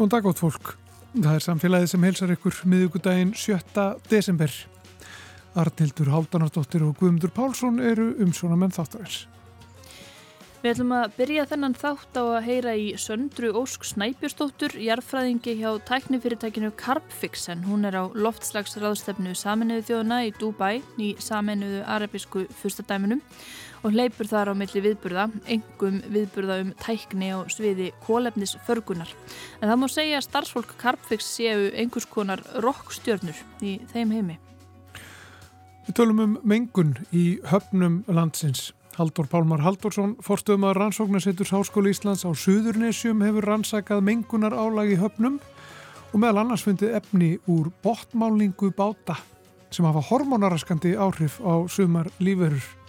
Góðan dag átt fólk. Það er samfélagið sem heilsar ykkur miðugudaginn 7. desember. Arnildur Háldanardóttir og Guðmundur Pálsson eru umsjónamenn þáttarins. Við ætlum að byrja þennan þátt á að heyra í Söndru Ósk Snæbjörnsdóttur, jarðfræðingi hjá tæknifyrirtækinu Carbfix en hún er á loftslagsraðstefnu Saminuðu þjóðuna í Dubai í Saminuðu arabísku fyrstadæminum og hleypur þar á milli viðburða, engum viðburða um tækni á sviði kólefnisförgunar. En það má segja að starfsfólk Carbfix séu einhvers konar rockstjörnur í þeim heimi. Við tölum um mengun í höfnum landsins. Haldur Pálmar Haldursson, forstöðum að rannsóknarsetturs Háskóli Íslands á Suðurnesjum hefur rannsakað mengunar álag í höfnum og meðal annars fundið efni úr botmálningu báta sem hafa hormonaraskandi áhrif á sumar líferur.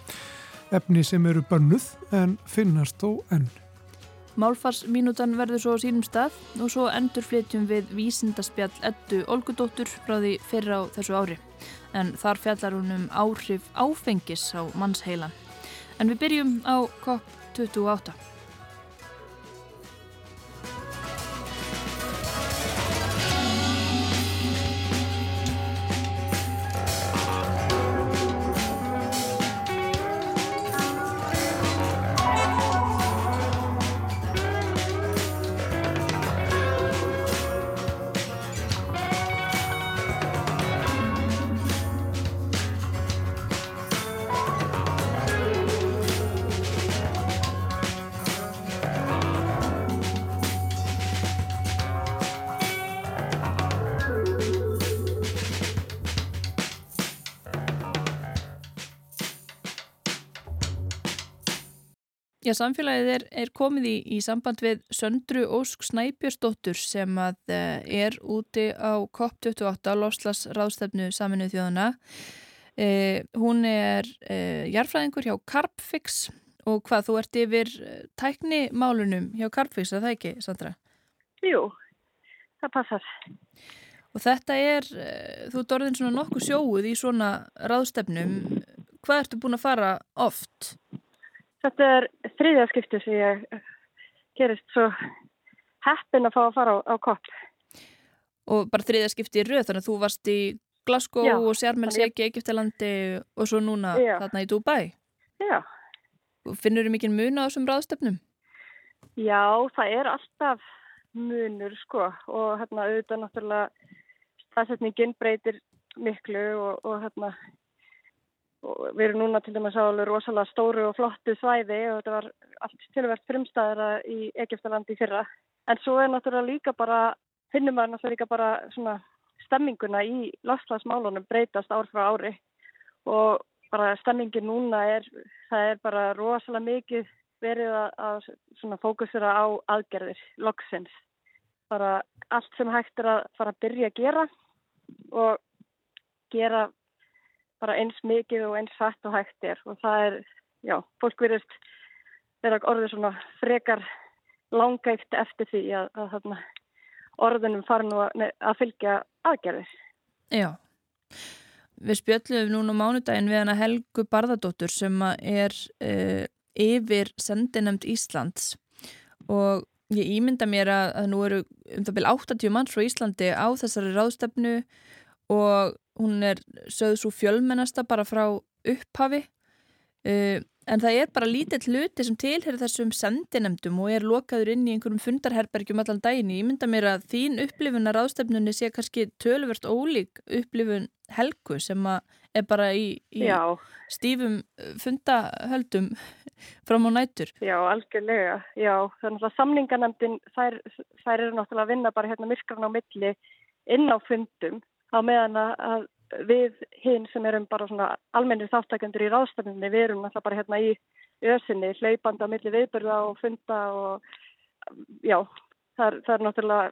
Efni sem eru bönnuð en finnast þó enn. Málfarsminútan verður svo á sínum stað og svo endur flytjum við vísindaspjall Eddu Olgudóttur frá því fyrra á þessu ári. En þar fjallar hún um áhrif áfengis á mannsheilan. En við byrjum á COP28. Já, samfélagið er, er komið í, í samband við Söndru Ósk Snæbjörnsdóttur sem að uh, er úti á COP28 loslas ráðstefnu saminuð þjóðana. Uh, hún er uh, jarfræðingur hjá Carbfix og hvað, þú ert yfir tæknimálunum hjá Carbfix, er það ekki, Sandra? Jú, það passar. Og þetta er, þú ert orðin svona nokkuð sjóuð í svona ráðstefnum. Hvað ertu búin að fara oft? Þetta er þriðja skipti sem ég gerist svo heppin að fá að fara á, á kopp. Og bara þriðja skipti í rauð, þannig að þú varst í Glasgow Já, og Sjarmelseki, Egiptalandi og svo núna Já. þarna í Dubai. Já. Finnur þú mikið mun á þessum ráðstöfnum? Já, það er alltaf munur sko og hérna auðvitað náttúrulega staðsetningin breytir miklu og, og hérna og við erum núna til dæmis á alveg rosalega stóru og flottu svæði og þetta var allt tilvægt frumstæðara í Egiptalandi fyrra. En svo er náttúrulega líka bara, finnum maður náttúrulega líka bara svona stemminguna í lofslagsmálunum breytast ár frá ári og bara stemmingin núna er, það er bara rosalega mikið verið að svona fókusera á aðgerðir, loksins. Bara allt sem hægt er að fara að byrja að gera og gera bara eins mikið og eins fætt og hægt er. Og það er, já, fólk verist vera orðið svona frekar langægt eftir því að, að, að orðunum fara nú að, að fylgja aðgerðir. Já, við spjöllum núna mánudaginn við hana Helgu Barðardóttur sem er uh, yfir sendinemnd Íslands. Og ég ímynda mér að, nú eru um það byrja 80 manns frá Íslandi á þessari ráðstefnu og hún er sögð svo fjölmennasta bara frá upphafi uh, en það er bara lítið hluti sem tilherir þessum sendinemdum og er lokaður inn í einhverjum fundarherbergjum allan daginn. Ég mynda mér að þín upplifunar ástefnunni sé kannski töluvert ólík upplifun helgu sem er bara í, í stífum fundahöldum fram á nætur. Já, algjörlega. Já, þannig að samninganemdin þær, þær eru náttúrulega að vinna bara hérna myrkran á milli inn á fundum á meðan að við hinn sem erum bara svona almennir þáttakendur í ráðstæðinni, við erum alltaf bara hérna í ösinni, hleypanda á milli viðbörða og funda og já, það er, það er náttúrulega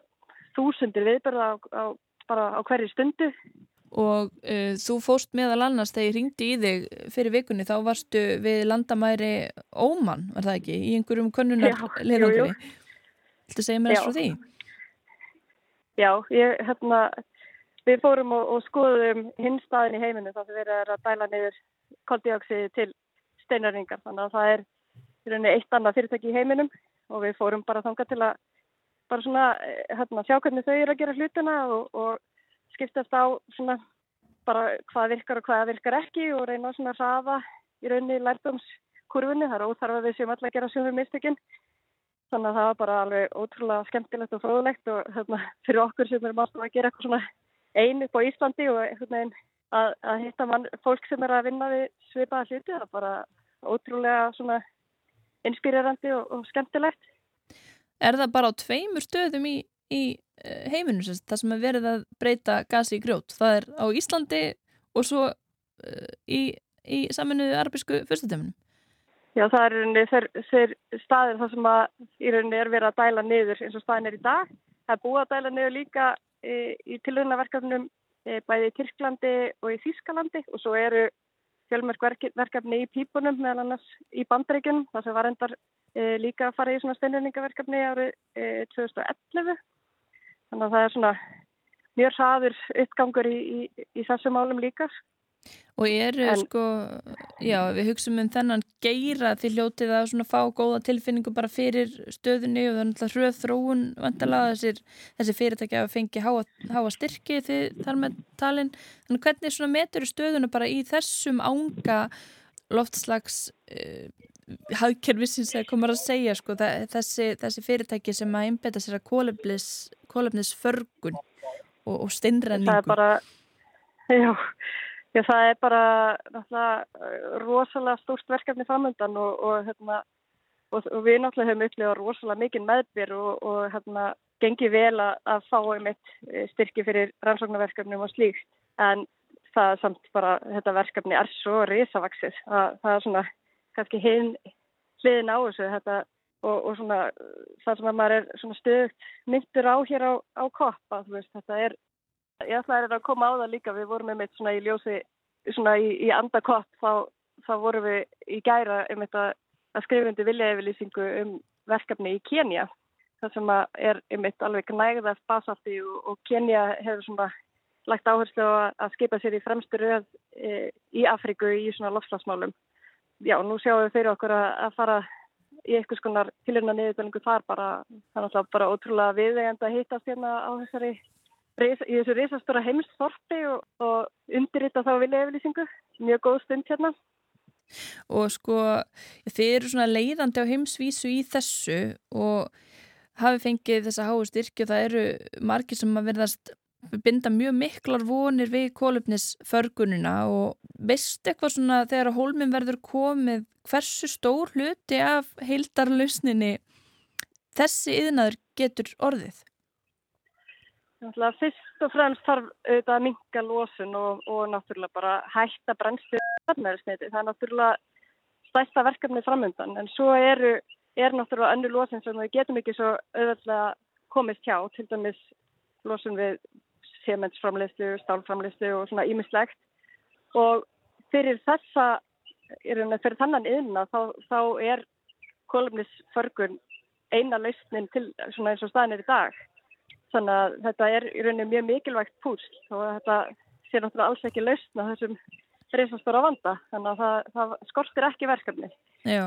þúsundir viðbörða á, á, bara á hverju stundu. Og uh, þú fóst meðal annars þegar ég ringdi í þig fyrir vikunni, þá varstu við landamæri Óman, var það ekki, í einhverjum konnunar leðangri. Viltu segja mér þess frá því? Já, ég, hérna, Við fórum og, og skoðum hinn staðin í heiminu þar sem við erum að dæla niður koldioksiði til steinarringar. Þannig að það er eitt annað fyrirtæki í heiminum og við fórum bara þanga til að bara svona hérna, sjá hvernig þau eru að gera hlutina og, og skiptast á svona bara hvað virkar og hvað virkar ekki og reyna svona að rafa í rauninni lærdómskurfunni. Það er óþarf að við séum alltaf að gera sjöfum mistökinn. Þannig að það var bara alveg ótrúlega skemmtilegt og fróðlegt og hérna, fyrir okkur sem erum alltaf að gera eitthvað svona einu upp á Íslandi og einhvern veginn að, að hitta mann fólk sem er að vinna við svipaða hluti. Það er bara ótrúlega svona inspírerandi og, og skemmtilegt. Er það bara á tveimur stöðum í, í eh, heiminu það sem er verið að breyta gasi í grjót? Það er á Íslandi og svo uh, í, í saminuðu arabísku fyrstutöfunum? Já, það er rauninni þeir, staðir þar sem að í rauninni er verið að dæla niður eins og staðin er í dag. Það er búið að dæla niður líka í tilhörnaverkefnum e, bæði í Tyrklandi og í Þískalandi og svo eru fjölmörk verkefni í pípunum meðal annars í bandreikunum þar sem var endar e, líka að fara í svona steinreiningaverkefni árið e, 2011 þannig að það er svona mjög hraður uppgangur í, í, í þessu málum líka Og eru en, sko, já við hugsaum um þennan geira til hljótið að svona fá góða tilfinningu bara fyrir stöðunni og það er náttúrulega hröð þróun vantalega þessir, þessi fyrirtæki að fengi háa, háa styrki því þar með talin. Þannig hvernig svona metur stöðuna bara í þessum ánga loftslags uh, hagkerfisins að koma að segja sko þessi, þessi fyrirtæki sem að einbeta sér að kólefnisförgun og, og steinræningu. Það er bara, já Já, það er bara rosalega stórt verkefni framöndan og, og, hérna, og, og við náttúrulega höfum upplifað rosalega mikið meðbyr og hérna, gengið vel að fá einmitt eh, styrki fyrir rannsóknarverkefnum og slíkt. En það er samt bara, þetta verkefni er svo risavaksið að það er svona kannski hinn hliðin á þessu þetta og svona það sem að maður er svona stöðt myndur á hér á, á koppa, veist, þetta er Ég ætlaði að koma á það líka, við vorum einmitt svona í ljósi, svona í, í andakopp, þá, þá vorum við í gæra einmitt að, að skrifundi viljaefylýsingu um verkefni í Kenya. Það sem er einmitt alveg nægðast basalti og, og Kenya hefur svona lagt áherslu að skipa sér í fremstu röð e, í Afriku í svona lofslagsmálum. Já, nú sjáum við fyrir okkur að, að fara í eitthvað skonar tilurna niðurtölingu þar bara, þannig að bara ótrúlega viðegand að hittast hérna á þessari í þessu risastóra heimsþorpi og, og undirrita þá vilja yfirlýsingu. Mjög góð stund hérna. Og sko þið eru svona leiðandi á heimsvísu í þessu og hafi fengið þessa háu styrki og það eru margir sem að verðast binda mjög miklar vonir við kólöfnisförgununa og veist eitthvað svona þegar hólminn verður komið hversu stór hluti af heildarlausninni þessi yðnaður getur orðið? Náttúrulega fyrst og fremst þarf auðvitað að minka lósun og, og náttúrulega bara hætta brennslu það er náttúrulega stæsta verkefni framöndan en svo eru, er náttúrulega önnu lósun sem við getum ekki svo auðvitað komist hjá, til dæmis lósun við sementsframleyslu, stálframleyslu og svona ímislegt og fyrir þessa, fyrir þannan yfirna þá, þá er kolumnisförgun eina lausnin til svona eins og staðin er í dag Þannig að þetta er í rauninni mjög mikilvægt púsl og þetta sé náttúrulega alls ekki lausna þessum reysastóra vanda. Þannig að það, það skortir ekki verkefni. Já,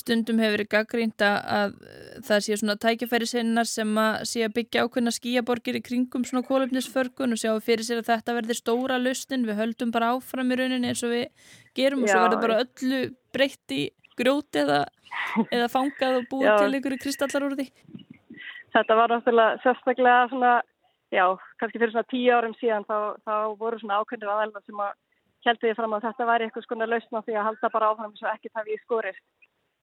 stundum hefur verið gaggrínda að það sé svona tækifæri sinnar sem að sé að byggja ákveðna skíaborgir í kringum svona kólöfnisförgun og sjá fyrir sér að þetta verður stóra lausnin. Við höldum bara áfram í rauninni eins og við gerum og Já, svo verður bara öllu breytt í gróti eða, eða fangað og búið Já. til einhverju kristallar úr því þetta var náttúrulega sérstaklega svona, já, kannski fyrir svona tíu árum síðan þá, þá voru svona ákveðnir aðelva sem að heldur ég fram að þetta væri eitthvað skona lausna því að halda bara áfram svo ekki það við skorist.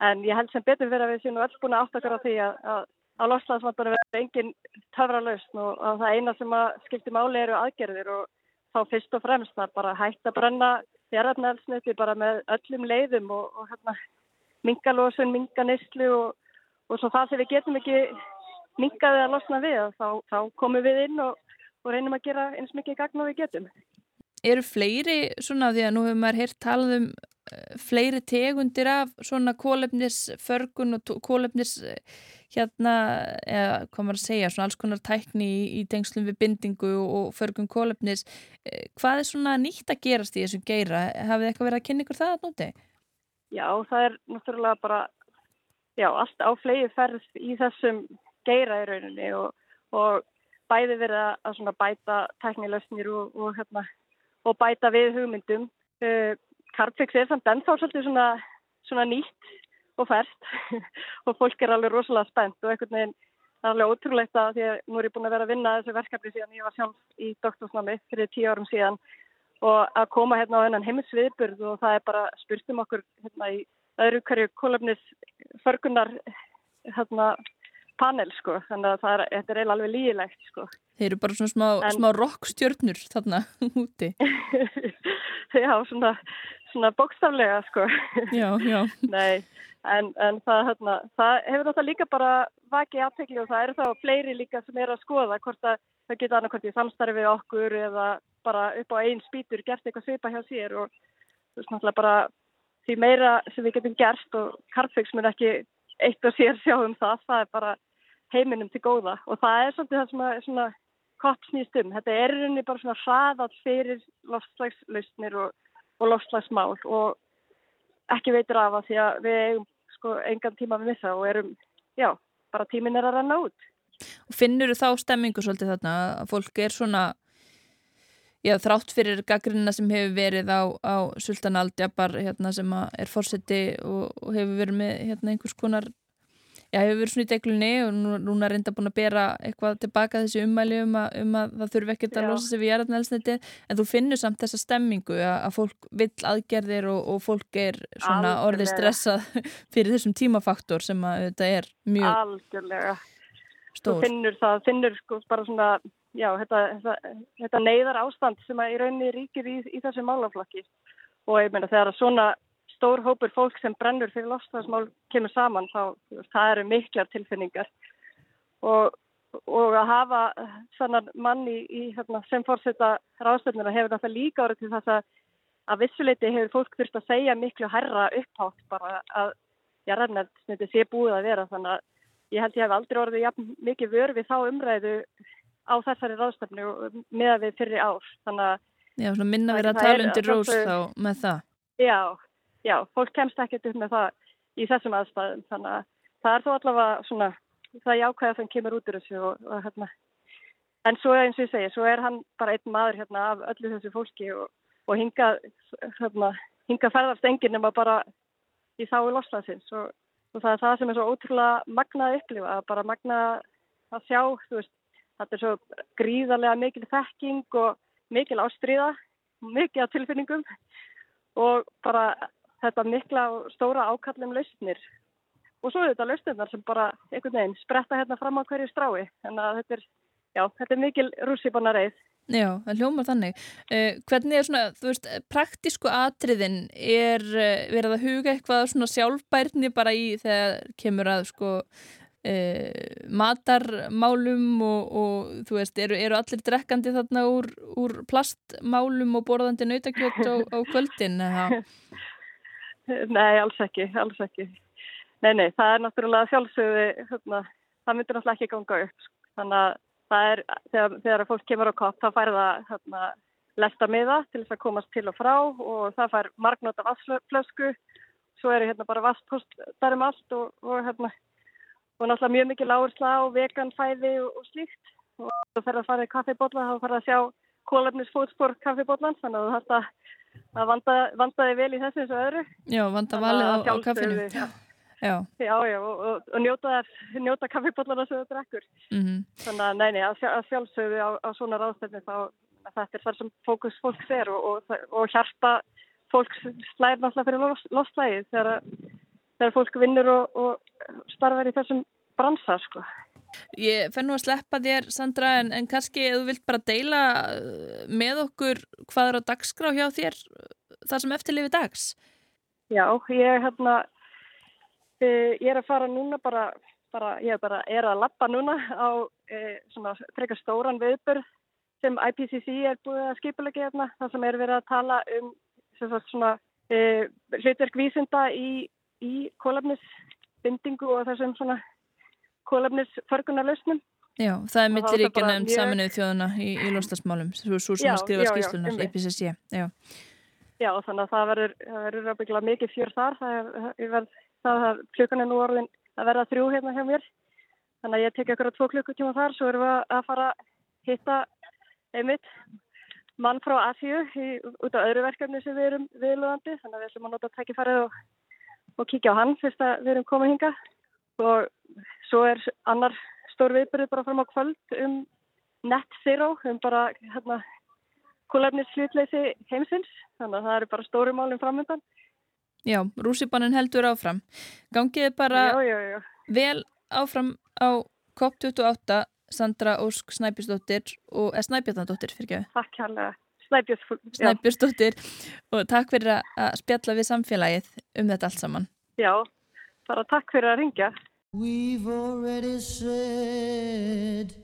En ég held sem betur fyrir að við séum öll búin að áttakara því að, að, að loslasvandur verður engin töfra lausn og, og það eina sem að skipti máli eru aðgerðir og þá fyrst og fremst það bara hægt að brenna þjárafnælsnöti bara með öllum leiðum og, og hérna mingalósun, minganistlu og, og svo það sem við getum ekki mingaði að losna við þá, þá komum við inn og, og reynum að gera eins mikið gagn og við getum. Eru fleiri svona því að nú hefur maður heyrt talað um uh, fleiri tegundir af svona kólefnisförgun og kólefnis hérna, eða hvað maður að segja, svona alls konar tækni í, í tengslum við bindingu og förgun kólefnis. Eh, hvað er svona nýtt að gerast í þessum geira? Hafið eitthvað verið að kynna ykkur það að núti? Já, það er náttúrulega bara, já, allt á flegi ferð í þessum geira í rauninni og, og bæði verið að svona bæta teknilösnir og, og, hérna, og bæta við hugmyndum. Uh, Carbfix er samt ennþá svolítið svona, svona nýtt og færst og fólk er alveg rosalega spennt og einhvern veginn er alveg ótrúlegt að því að nú er ég búin að vera að vinna þessu verkefni síðan ég var sjálf í doktorsnámi fyrir tíu árum síðan og að koma hérna á hennan heimisviðburð og það er bara spurt um okkur hérna í öðru hverju kólöfnis förgunar hérna panel sko, þannig að er, þetta er eiginlega alveg lígilegt sko. Þeir eru bara svona smá, en... smá rockstjörnur þarna úti. já, svona, svona bókstaflega sko. Já, já. Nei, en, en það, hérna, það hefur þetta líka bara vakið aftekli og það eru þá fleiri líka sem er að skoða hvort að það geta annarkvæmt í samstarfi við okkur eða bara upp á einn spýtur gert eitthvað svipa hjá sér og þú veist náttúrulega bara því meira sem við getum gert og Carfix mun ekki eitt og sér sjá um það, það er bara heiminum til góða og það er svolítið það sem að svona kopp snýst um. Þetta er rauninni bara svona hraðall fyrir lofslagslausnir og, og lofslagsmál og ekki veitur af að því að við eigum sko engan tíma við missa og erum, já, bara tímin er að ranna út. Og finnur þú þá stemmingu svolítið þarna að fólk er svona Já, þrátt fyrir gaggrinna sem hefur verið á, á Sultan Aldjabar hérna, sem er fórseti og, og hefur verið með hérna, einhvers konar já, hefur verið svona í deglunni og nú, núna er reynda búin að bera eitthvað tilbaka þessi ummæli um að, um að það þurfi ekkert að losa sig við jarðarnælsniti en þú finnur samt þessa stemmingu að, að fólk vill aðgerðir og, og fólk er svona Algjörlega. orðið stressað fyrir þessum tímafaktor sem að þetta er mjög Algjörlega. stór. Þú finnur það, finnur sko bara svona já, þetta, þetta, þetta neyðar ástand sem að í rauninni ríkir í, í þessu málaflokki. Og ég meina þegar svona stór hópur fólk sem brennur fyrir lofstafsmál kemur saman þá það eru miklar tilfinningar. Og, og að hafa sannan manni í, hérna, sem fórseta ráðstöfnuna hefur þetta líka árið til þess að að vissuleiti hefur fólk þurft að segja miklu herra upphátt bara að jarðarnefnd sé búið að vera. Þannig að ég held ég hef aldrei orðið ja, mikið vör við þá umræðu á þessari ráðstöfnu með að við fyrir ár. Að Já, minna verið að tala undir rós þá með það. Já, já, fólk kemst ekkert upp með það í þessum aðstæðum. Þannig að það er þó allavega svona, það jákvæða sem kemur út úr þessu og, og hérna. En svo eins og ég segi, svo er hann bara einn maður hérna af öllu þessu fólki og, og hinga, hérna, hinga ferðarst enginn nema bara í þái losnaðsins og, og það er það sem er svo ótrúlega magnað upplifa, bara magnað að sjá, þú veist, Þetta er svo gríðarlega mikil þekking og mikil ástriða, mikil tilfinningum og bara þetta mikla og stóra ákallum lausnir. Og svo er þetta lausnirnar sem bara einhvern veginn spretta hérna fram á hverju strái. Þannig að þetta er, já, þetta er mikil rússipanna reið. Já, það hljómar þannig. Uh, hvernig er svona, þú veist, praktísku atriðin er uh, verið að huga eitthvað svona sjálfbærni bara í þegar kemur að sko Uh, matarmálum og, og þú veist, eru, eru allir drekkandi þarna úr, úr plastmálum og borðandi nautakjött á, á kvöldin? Nei, alls ekki, alls ekki. Nei, nei, það er náttúrulega sjálfsögði, hérna, það myndir náttúrulega ekki ganga upp. Þannig að það er, þegar, þegar fólk kemur á kopp, þá fær það hérna, lesta miða til þess að komast til og frá og það fær margnóta vassflösku, svo eru hérna bara vasspostar um allt og, og hérna og náttúrulega mjög mikið lágursla á veganfæði og, og slíkt. Og þú fer að fara í kaffibotla þá fer að sjá kólefnisfótspor kaffibotlan þannig að þú hægt að, vanda, vanda þig vel í þessu eins og öðru. Já, vanda valið á, kaffinu. Já, já, já, já og, og, og njóta, njóta kaffibotlana sem þú drekkur. Mm -hmm. þannig að neini, að, að sjálfsögðu á, á svona ráðstefni þá þetta er þar sem fókus fólk fer og hjarta fólk slæðir náttúrulega fyrir loslægið þegar þegar fólk vinnur og, og starfar í þessum bransa sko. Ég fenn nú að sleppa þér Sandra en, en kannski ef þú vilt bara deila uh, með okkur hvað er á dagskrá hjá þér uh, þar sem eftirlifi dags? Já, ég, hérna, eh, ég er að fara núna bara, bara ég er bara er að lappa núna á eh, svona frekar stóran viðbörð sem IPCC er búið að skipulegja hérna, þar sem er verið að tala um svona eh, hlutverk vísinda í í kólefnisbindingu og þessum svona kólefnisförgunarlausnum. Já, það er milliríkja nefnd mjög... saminuð þjóðuna í, í lostasmálum, svo, svo sem að skrifa skýslunar, IPCC, já. Já, þannig að það verður, það verður að byggja mikið fjör þar, það er, klukkan er nú orðin að verða þrjú hérna hjá mér, Þannig að ég tek ykkur á tvo klukkutíma þar, svo erum við að fara að hitta einmitt mann frá Asíu út á öðru verkefni sem við erum viðlúðandi. Þannig að við ætlum að nota tækifærið og, og kíkja á hann fyrst að við erum komið hinga. Og svo er annar stór viðbyrði bara fram á kvöld um net zero, um bara hérna kólefnis hlutleysi heimsins. Þannig að það eru bara stóri málinn framöndan. Já, rússibannin heldur áfram. Gangiði bara já, já, já. vel áfram á COP28 Sandra Ósk Snæbjörnsdóttir og eða Snæbjörnsdóttir fyrir ekki Takk hérlega Snæbjörnsdóttir og takk fyrir að spjalla við samfélagið um þetta allt saman. Já, bara takk fyrir að ringja We've already said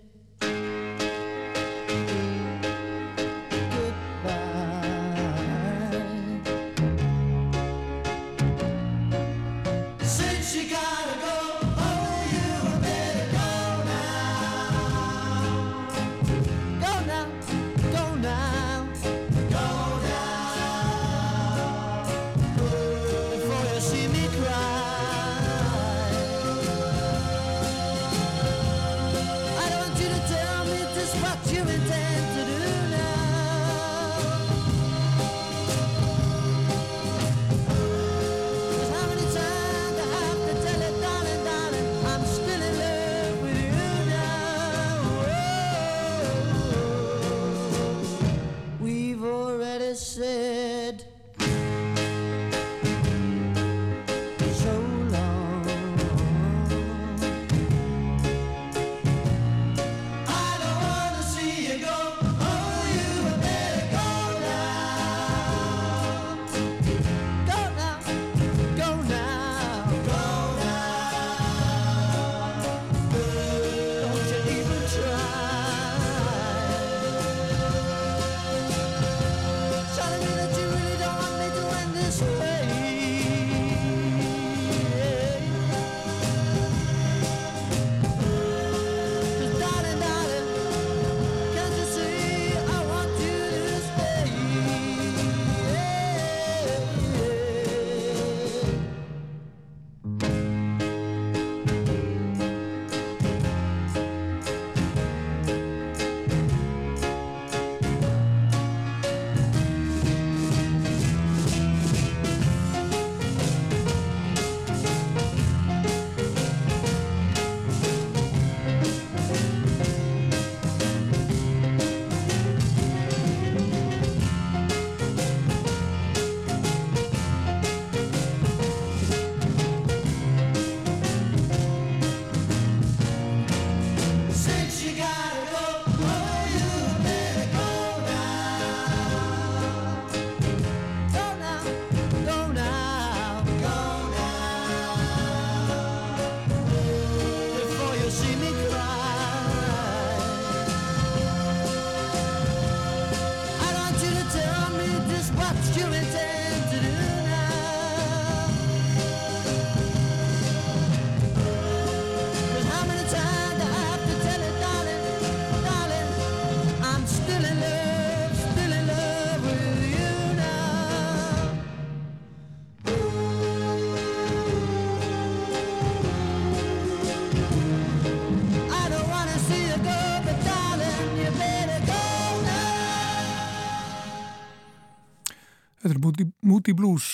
Moody Blues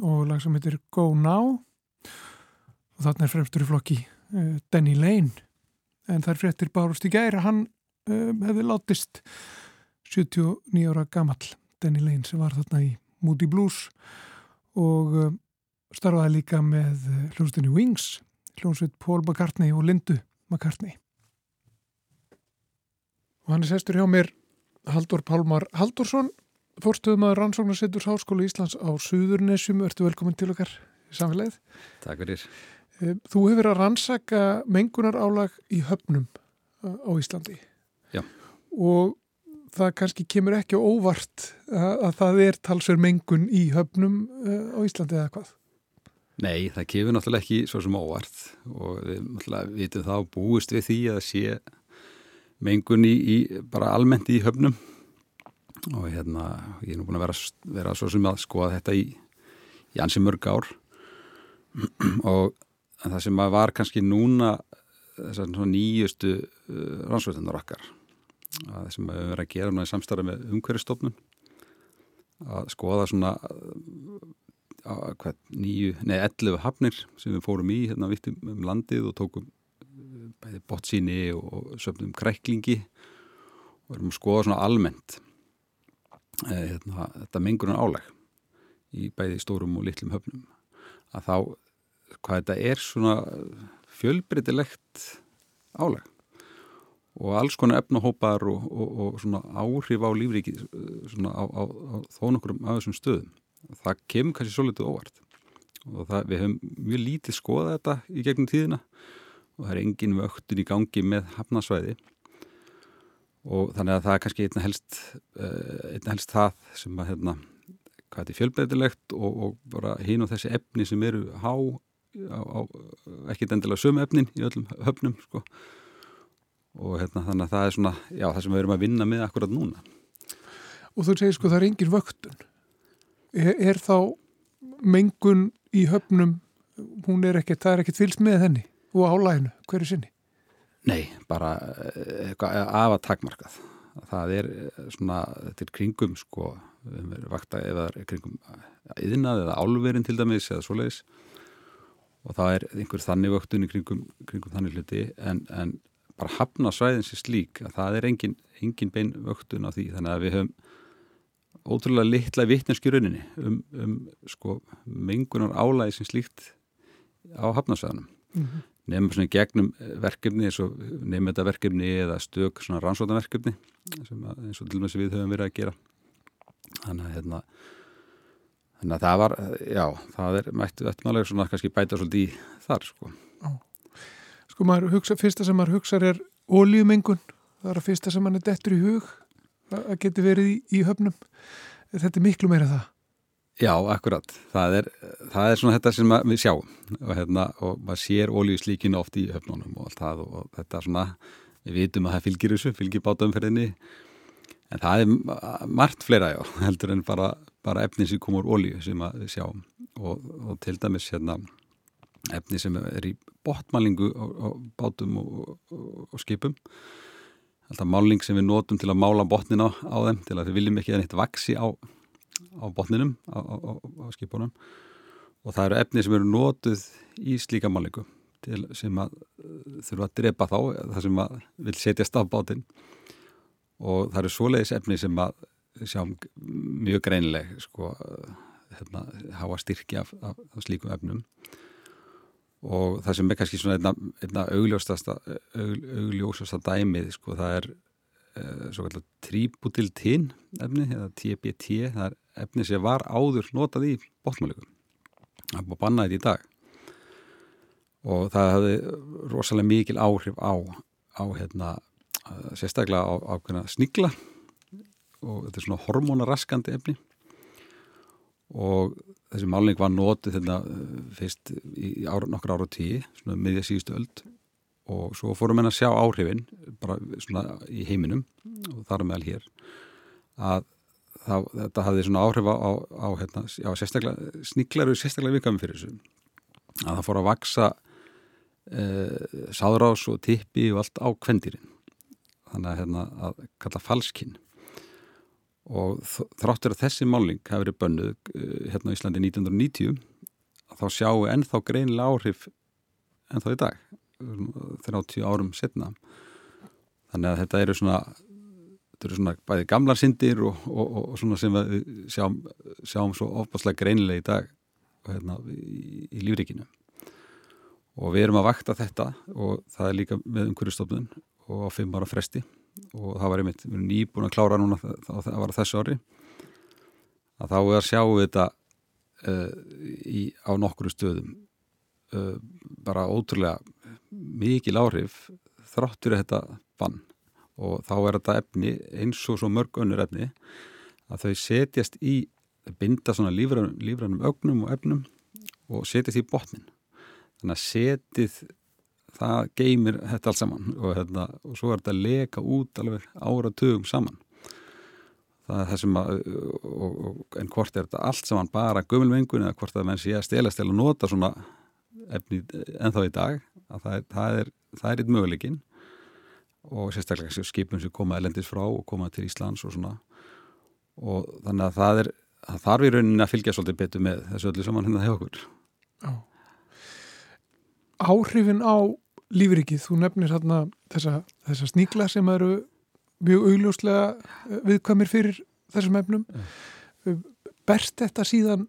og lag sem heitir Go Now. Og þarna er fremstur í flokki uh, Danny Lane. En það er fréttir bárust í gæri hann uh, hefði látist 79 ára gamall Danny Lane sem var þarna í Moody Blues. Og uh, starfaði líka með hljómsdunni Wings hljómsveit Paul McCartney og Lindu McCartney. Og hann er sestur hjá mér Haldur Pálmar Haldursson Fórstuðum að rannsóknarsettur Háskóla Íslands á Suðurnesjum, ertu velkomin til okkar í samfélagið. Takk fyrir. Eh, þú hefur að rannsaka mengunar álag í höfnum eh, á Íslandi. Já. Og það kannski kemur ekki óvart að, að það er talsver mengun í höfnum eh, á Íslandi eða hvað? Nei, það kemur náttúrulega ekki svo sem óvart og við náttúrulega vitum þá búist við því að sé mengun í, í bara almennt í höfnum og hérna ég er nú búin að vera, vera svo sem að skoða þetta í, í ansi mörg ár. Og það sem var kannski núna þessar nýjustu uh, rannsvöldunar okkar að sem við höfum verið að gera í samstarfi með umhverjastofnun að skoða svona uh, hvað, nýju, nei, 11 hafnir sem við fórum í hérna vitt um landið og tókum uh, bæði bottsíni og söfnum kræklingi og erum að skoða svona almennt hérna, þetta mengunar áleg í bæði stórum og litlum höfnum. Að þá hvað þetta er svona fjölbreytilegt áleg og alls konar efnahópar og, og, og svona áhrif á lífriki svona á, á, á þó nokkurum af þessum stöðum. Það kemur kannski svo litið óvart. Og það, við hefum mjög lítið skoðað þetta í gegnum tíðina. Og það er engin vöktun í gangi með hafnasvæði og þannig að það er kannski einna helst, eh, einna helst það sem að hérna, hvað þetta er fjölbreytilegt og, og bara hín og þessi efni sem eru há á, á ekkit endilega sömu efnin í öllum höfnum sko. og hérna, þannig að það er svona já, það sem við erum að vinna með akkurat núna. Og þú segir sko það er engin vöktun. Er, er þá mengun í höfnum hún er ekkert, það er ekkert fylst með henni og álæginu, hverju sinni Nei, bara eh, af að takmarkað. Það er eh, svona, þetta er kringum sko, við verið vakta eða kringum yðnað eða álverin til dæmis eða svoleiðis og það er einhver þannig vöktun í kringum, kringum þannig hluti en, en bara hafna svæðin sér slík að það er engin, engin bein vöktun á því þannig að við höfum ótrúlega litla vittneskjuruninni um, um sko mengunar álægi sem slíkt á hafnasvæðanum. Mm -hmm nefnum svona gegnum verkefni eins og nefnum þetta verkefni eða stök svona rannsótaverkefni eins og til og með sem við höfum verið að gera. Þannig að hérna þannig að það var, já, það er mættu eftirmálega svona kannski bæta svolítið í þar sko. Sko maður hugsa, fyrsta sem maður hugsa er ólíumengun, það er að fyrsta sem maður er dettur í hug að geti verið í, í höfnum. Þetta er miklu meira það Já, akkurat. Það er, það er svona þetta sem við sjáum. Og, hérna, og maður sér ólíuslíkinu oft í höfnunum og allt það og þetta er svona, við vitum að það fylgir þessu, fylgir bátumferðinni en það er margt fleira já, heldur en bara, bara efni sem komur ólíu sem við sjáum. Og, og til dæmis hérna, efni sem er í botmálingu á, bátum og, og skipum. Alltaf máling sem við notum til að mála botnin á, á þeim til að við viljum ekki að neitt vaksi á á botninum á, á, á skipunum. Og það eru efni sem eru nótuð í slíka málingu sem að uh, þurfa að drepa þá það sem að vil setjast á bátinn. Og það eru svoleiðis efni sem að sjáum mjög greinileg sko, hérna, hafa styrki af, af, af slíkum efnum. Og það sem er kannski svona einna, einna augljósasta augljósasta dæmið sko, það er uh, svo kallar tributiltin efni eða TBT, það er efni sem var áður notað í botmálíkum. Það er búin að banna þetta í dag. Og það hefði rosalega mikil áhrif á, á hérna, sérstaklega á, á snigla. Og þetta er svona hormonaraskandi efni. Og þessi málning var notið hérna, fyrst í ára, nokkur ára tíu, svona miðja síðustu öld og svo fórum við að sjá áhrifin bara svona í heiminum og þar meðal hér að það, þetta hafði svona áhrif á, á, hérna, já, sérstaklega, sníklar eru sérstaklega vikami fyrir þessu. Að það fór að vaksa eh, sáðrás og tippi og allt á kvendirinn þannig að, hérna, að kalla falskinn. Og þráttur að þessi máling hafi verið bönnuð eh, hérna á Íslandi 1990 þá sjáum við ennþá greinilega áhrif ennþá í dag 30 árum setna þannig að þetta eru svona þetta eru svona bæði gamlar syndir og, og, og svona sem við sjáum, sjáum svo ofbáslega greinilega í dag hérna, í, í lífrikinu og við erum að vakta þetta og það er líka með umhverjastofnun og á fimm ára fresti. Og það var einmitt, við erum nýbúin að klára núna það, það var þessu ári. Að þá er að sjá þetta uh, í, á nokkru stöðum uh, bara ótrúlega mikil áhrif þráttur þetta bann. Og þá er þetta efni eins og svo mörg önnur efni að þau setjast í binda svona lífrænum, lífrænum ögnum og efnum og setjast í botnin. Þannig að setið það geymir þetta alls saman og, hérna, og svo er þetta að leka út alveg áratugum saman. Það er það sem að og, og, en hvort er þetta allt saman bara gömulmengun eða hvort að menn sé að stelast eða nota svona efni ennþá í dag að það er, það er, er eitt möguleikin og sérstaklega skipum sem koma elendis frá og koma til Íslands og svona. Og þannig að það er það þarf í rauninni að fylgja svolítið betur með þessu öllu saman hérna hjá okkur. Já. Áhrifin á lífrikið, þú nefnir hérna þessa, þessa sníkla sem eru mjög augljóslega eh, viðkvæmir fyrir þessum efnum. Berst þetta síðan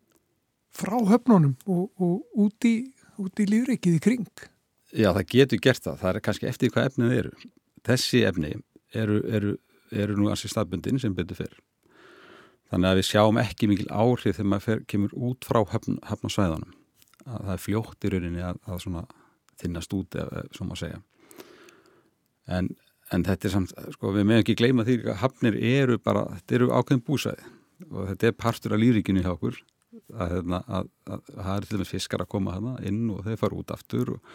frá höfnunum og, og út í, í lífrikið í kring Já, það getur gert það, það er kannski eftir hvað efnið eru. Þessi efni eru, eru, eru nú ansi staðbundin sem betur fyrr þannig að við sjáum ekki mikil áhrif þegar maður fer, kemur út frá höfn, höfnasvæðanum að það er fljótt í rauninni að, að svona þinnast út svo maður segja. En, en þetta er samt, sko við meðum ekki gleyma því að höfnir eru bara, þetta eru ákveðin búsæði og þetta er partur af lífríkinu hjá okkur. Að það er til dæmis fiskar að koma hana inn og þeir fara út aftur og,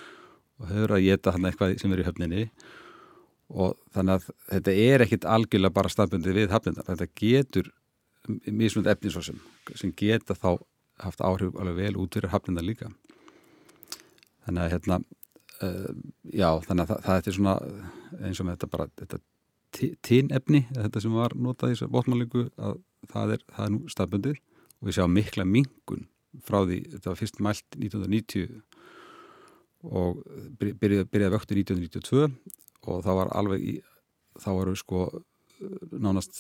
og eru að geta hana eitthvað sem er í höfninni. Og þannig að þetta er ekkit algjörlega bara staðbundið við höfnindar, þetta getur mismund efnisvarsum sem geta þá haft áhrif alveg vel út fyrir hafnindar líka. Þannig að hérna uh, já, þannig að það, það er svona eins og með þetta bara þetta tínefni, þetta sem var notað í þessu bótmálingu að það er, það er nú staðbundið. Og við sjáum mikla mingun frá því, þetta var fyrst mælt 1990 og byrjaði, byrjaði vöktu 1992 og það var alveg í, þá varu sko nánast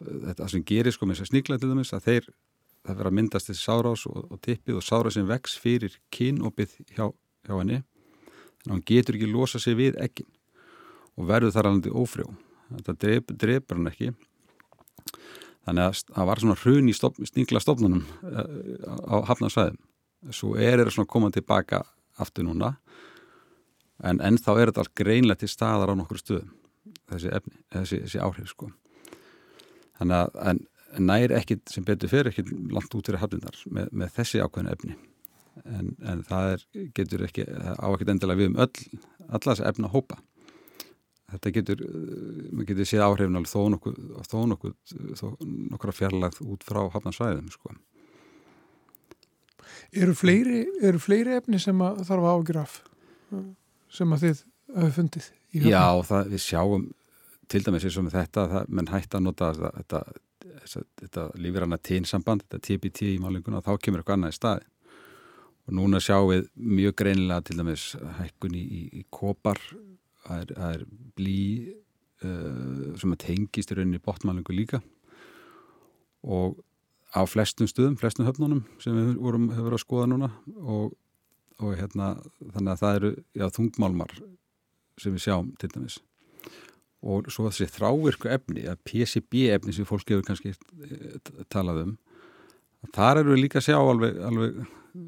þetta sem gerir sko með þess að sníkla til dæmis að þeir, það verður að myndast þessi sárás og, og tippið og sárás sem vex fyrir kynopið hjá, hjá henni. Þannig að hann getur ekki losa sig við ekkin og verður þar alveg ófrjó. Þetta drep, drepur hann ekki. Þannig að það var svona hrun í stop, sníkla stofnunum eh, á hafnarsvæðum. Svo er það svona komað tilbaka aftur núna. En ennþá er þetta allt greinlega til staðar á nokkur stöðum þessi, efni, þessi, þessi áhrif sko. Þannig að nær ekkit sem betur fyrir ekkit langt út fyrir hafnindar með, með þessi ákveðinu efni. En, en það er, getur ekki á ekkit endilega við um öll allas efna hópa. Þetta getur, maður getur séð áhrifin alveg þó nokkuð, þó nokkuð þó nokkura fjarlagð út frá hafnarsvæðum sko Eru fleiri, eru fleiri efni sem að þarf að ágjur af sem að þið hafa fundið? Já, það, við sjáum til dæmis eins og með þetta, það, menn hægt að nota þetta, þetta, þetta lífirana tínsamband, þetta TBT í málinguna þá kemur eitthvað annað í staði og núna sjáum við mjög greinilega til dæmis hækkun í, í, í kopar það er, það er blí uh, sem að tengist í rauninni botmælingu líka. Og á flestum stuðum, flestum höfnunum sem við vorum hefur verið að skoða núna og, og hérna þannig að það eru já, þungmálmar sem við sjáum til dæmis. Og svo þessi þrávirku efni að PCB efni sem fólk gefur kannski talað um þar eru við líka að sjá alveg, alveg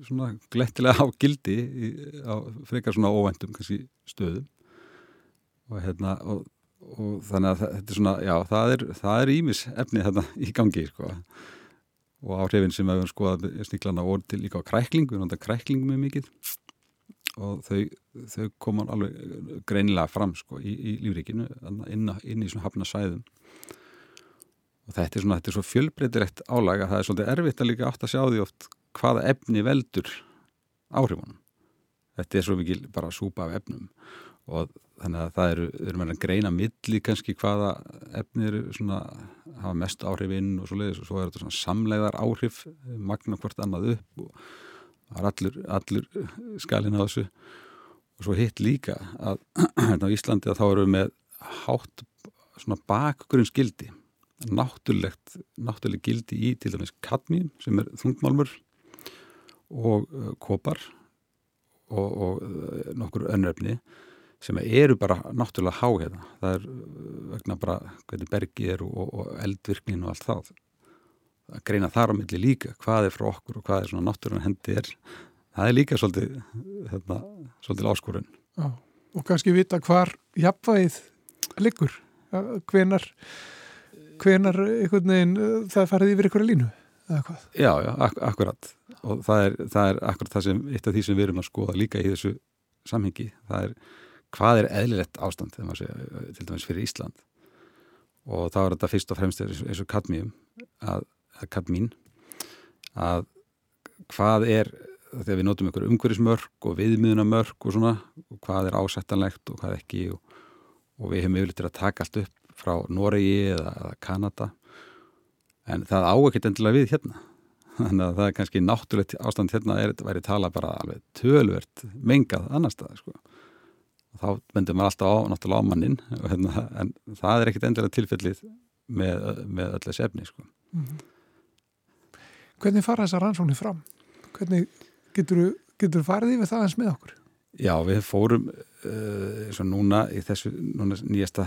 svona glettilega á gildi í, á frekar svona óvendum kannski stöðum. Og hérna og, og þannig að þetta er svona já það er, það er ímis efni þarna í gangi sko og áhrifin sem við hefum skoðað sníklana voru til líka á krækling, við náttúrulega krækling með mikið. Og þau, þau koma alveg greinilega fram sko í, í lífrikinu inn, inn í svona hafna sæðum og þetta er svona, þetta er svo fjölbreytilegt álag að það er svolítið erfitt að líka átt að sjá því oft hvaða efni veldur áhrifunum. Þetta er svo mikil bara súpa af efnum. Og þannig að það eru, eru með að greina milli kannski hvaða efni eru svona, hafa mest áhrifinn og svo leiðis og svo er þetta samleiðar áhrif magna hvort annað upp og það er allur, allur skalin á þessu. Og svo hitt líka að hérna á Íslandi að þá eru við með hátt svona bakgrunnsgildi náttúrulegt náttúruleg gildi í til dæmis kadmíum sem er þungmálmur og uh, kopar og, og uh, nokkur önnrefni sem eru bara náttúrulega há hérna. Það er uh, vegna bara hvernig bergi er og, og eldvirknin og allt það. Að greina þar á milli líka hvað er frá okkur og hvað er svona náttúrulega hendi er. Það er líka svolítið, hérna, svolítið áskorun. Já, og kannski vita hvar jafnvægið liggur. Hvenar, hvenar einhvern veginn uh, það farið yfir einhverja línu eða hvað? Já, já, ak akkurat. Og það er, það er akkurat það sem, eitt af því sem við erum að skoða líka í þessu samhengi. Það er hvað er eðlilegt ástand segja, til dæmis fyrir Ísland? Og þá er þetta fyrst og fremst eins og kadmíum að, að kadmín að hvað er þegar við notum ykkur umhverfismörk og viðmiðunamörk og svona og hvað er ásættanlegt og hvað ekki og, og við hefum yfirleitt að taka allt upp frá Noregi eða, eða Kanada. En það á ekkert endilega við hérna. Þannig að það er kannski náttúrulegt ástand hérna er þetta væri tala bara alveg tölvert mengað annar stað sko. Þá bendur maður alltaf á náttúrulega á mannin hérna, en það er ekkert endilega tilfellið með, með öll þessi efni sko. mm -hmm. Hvernig fara þessar rannsóknir fram? Hvernig getur þú farið yfir það eins með okkur? Já, við fórum uh, eins og núna í þessu núna nýjasta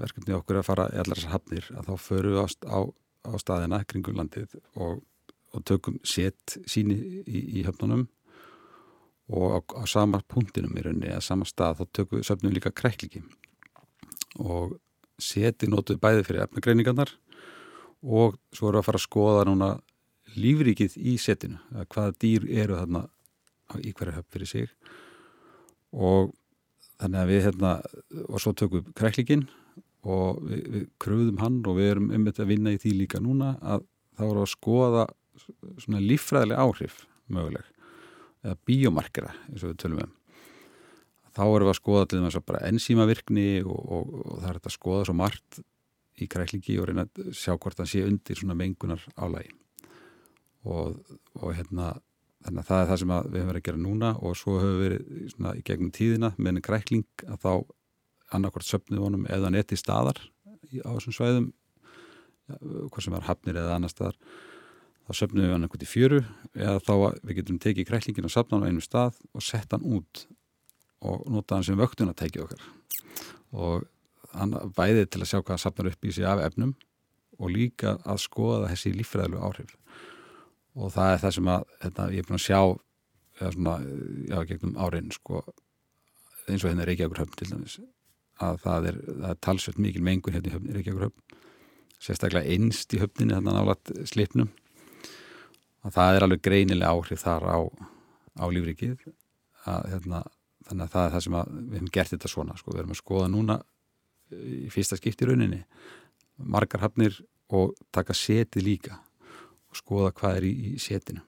verkefni okkur að fara í allar þessar hafnir að þá förum við á, á, á staðina kringum landið og og tökum set síni í, í höfnunum og á, á sama punktinum í rauninni eða sama stað þá tökum við söfnum líka kreklingi og seti notuð bæði fyrir efnagreiningarnar og svo erum við að fara að skoða núna lífrikið í setinu hvaða dýr eru þarna í hverja höfn fyrir sig. Og þannig að við hérna og svo tökum við kreklingin og við, við kröðum hann og við erum um þetta að vinna í því líka núna að þá erum við að skoða svona líffræðileg áhrif möguleg eða bíomarkera eins og við tölum um. Þá erum við að skoða til þess að bara enzímavirkni og, og, og það er að skoða svo margt í kræklingi og reyna að sjá hvort það sé undir svona mengunar álægi og, og hérna þannig að það er það sem við höfum verið að gera núna og svo höfum við verið svona í gegnum tíðina með enn krækling að þá annarkvært söpnið vonum eða neti staðar á þessum svæðum hvað sem er hafnir eða annar staðar þá söfnum við hann eitthvað í fjöru eða þá við getum tekið kræklingin og sapna hann á einu stað og sett hann út og nota hann sem vöktun að tekið okkar. Og hann bæði til að sjá hvað sapnar upp í sig af efnum og líka að skoða þessi líffræðlu áhrif. Og það er það sem að þetta, ég er búin að sjá svona, já, gegnum árein sko, eins og hérna Reykjavíkur höfn til dæmis að það er, er talsveit mikil mengun hérna í Reykjavíkur höfn sérstaklega einst í höfninni þannig að nálat slipnum að það er alveg greinilega áhrif þar á, á lífrikið að, hérna, þannig að það er það sem við hefum gert þetta svona sko. við erum að skoða núna í fyrsta skipti rauninni margar hafnir og taka seti líka og skoða hvað er í, í setinu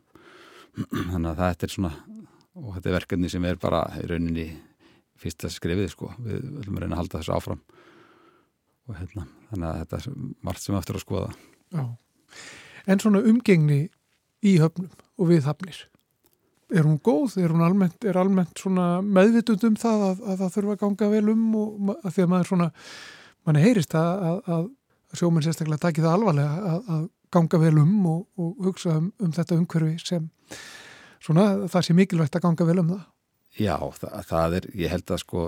þannig að þetta er svona og þetta er verkefni sem er bara rauninni fyrsta skrifið sko við viljum reyna að halda þessu áfram og hérna þannig að þetta er margt sem eftir að skoða Já. En svona umgengni í höfnum og við hafnir. Er hún góð? Er hún almennt, er almennt meðvitund um það að, að það þurfa að ganga vel um og að því að maður svona, mann heyrist að, að, að sjóminn sérstaklega taki það alvarlega að ganga vel um og, og hugsa um, um þetta umhverfi sem svona það sé mikilvægt að ganga vel um það. Já, það, það er, ég held að sko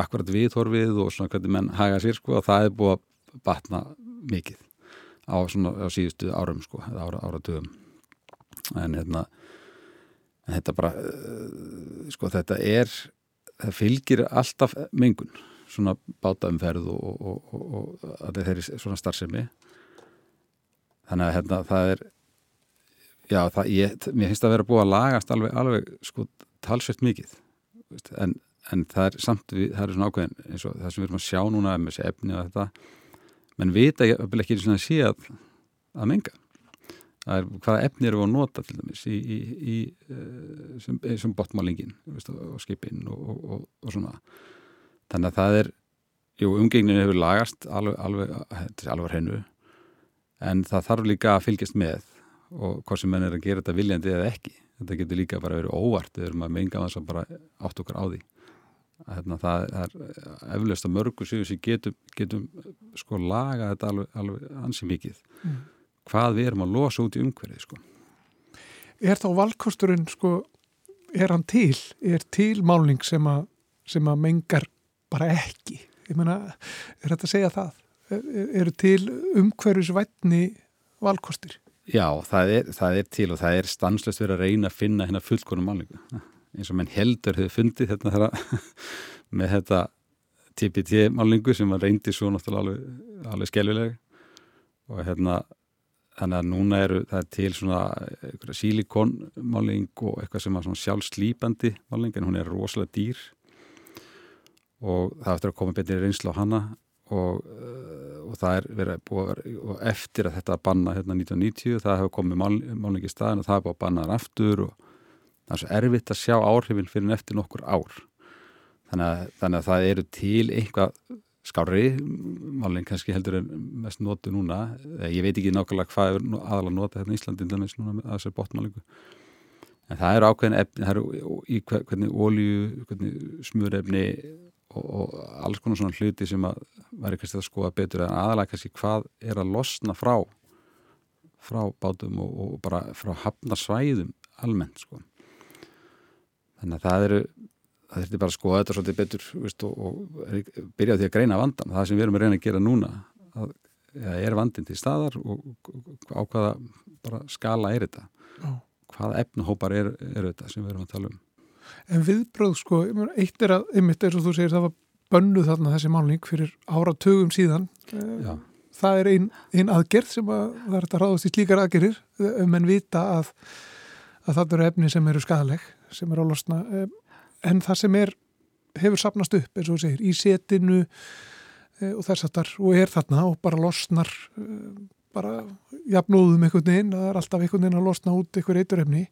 akkurat viðhorfið og svona hvernig menn haga sér sko að það er búið að batna mikið á svona á síðustu árum sko, ára, ára dögum en hérna þetta bara uh, sko þetta er það fylgir alltaf mengun svona bátaumferð og, og, og, og allir þeirri svona starfsemi. Þannig að hérna það er já það, ég, mér finnst að vera búið að lagast alveg, alveg sko talsveit mikið en, en það er samt, við, það er svona ákveðin eins og það sem við erum að sjá núna með þessi efni og þetta menn vita ekki eins og það sé að að menga. það er hvaða efni eru að nota til dæmis í, í, í eh, sem, sem botmálingin og skipin og, og, og svona. Þannig að það er jú, umgengnin hefur lagast alveg, alveg, alveg hennu en það þarf líka að fylgjast með og hvað sem menn er að gera þetta viljandi eða ekki. Þetta getur líka bara verið óvart við erum að menga þess að bara átt okkar á því. Hérna, það er eflaust að mörgu séu sem getum, getum sko laga þetta alveg, alveg ansi mikið. Mm hvað við erum að losa út í umhverfið sko. Er þá valkosturinn sko, er hann til? Er til málning sem að, sem að mengar bara ekki? Ég menna, er þetta að segja það? Er, eru til umhverfisvætni valkostir? Já, það er, það er til og það er stanslust verið að reyna að finna hérna fullkonum málningu. Eins og menn heldur hefur fundið hérna þeirra með þetta TPT málningu sem var reyndi svo náttúrulega alveg, alveg skelvileg og hérna þannig að núna eru það er til svona sílikonmáling og eitthvað sem er svona sjálfslýpandi máling en hún er rosalega dýr. Og það eftir að koma betur reynsla á hana og, uh, og það er verið að vera og eftir að þetta banna hérna 1990 það hefur komið mál, máling í staðin og það er búið að banna það aftur og það er svo erfitt að sjá áhrifin fyrir eftir nokkur ár. Þannig að, þannig að það eru til eitthvað skári málinn kannski heldur en mest notu núna. Ég veit ekki nákvæmlega hvað er aðalega nota hérna í Íslandi núna með þessar botmálingu en það eru ákveðin efni það eru í hvernig ólíu hvernig smurefni og, og alls konar svona hluti sem að væri kannski að skoða betur. En aðalega kannski hvað er að losna frá frá bátum og, og bara frá hafnarsvæðum almennt sko. Þannig að það eru það þurfti bara að skoða þetta svolítið betur veist, og, og byrja því að greina vandan það sem við erum að reyna að gera núna að, að er vandin til staðar og á hvaða skala er þetta oh. hvaða efnuhópar er, er þetta sem við erum að tala um En viðbröð sko, eitt er að einmitt eins og þú segir það var bönnuð þarna þessi málning fyrir áratögum síðan eh, Já. það er einn ein aðgerð sem að það er að ráðast í slíkar aðgerðir um en vita að, að það eru efni sem eru skadaleg sem eru á losna eh, en það sem er, hefur sapnast upp eins og segir, í setinu e, og þess aftar og er þarna og bara losnar e, bara jafnóðum einhvern veginn, það er alltaf einhvern veginn að losna út einhver eiturefni,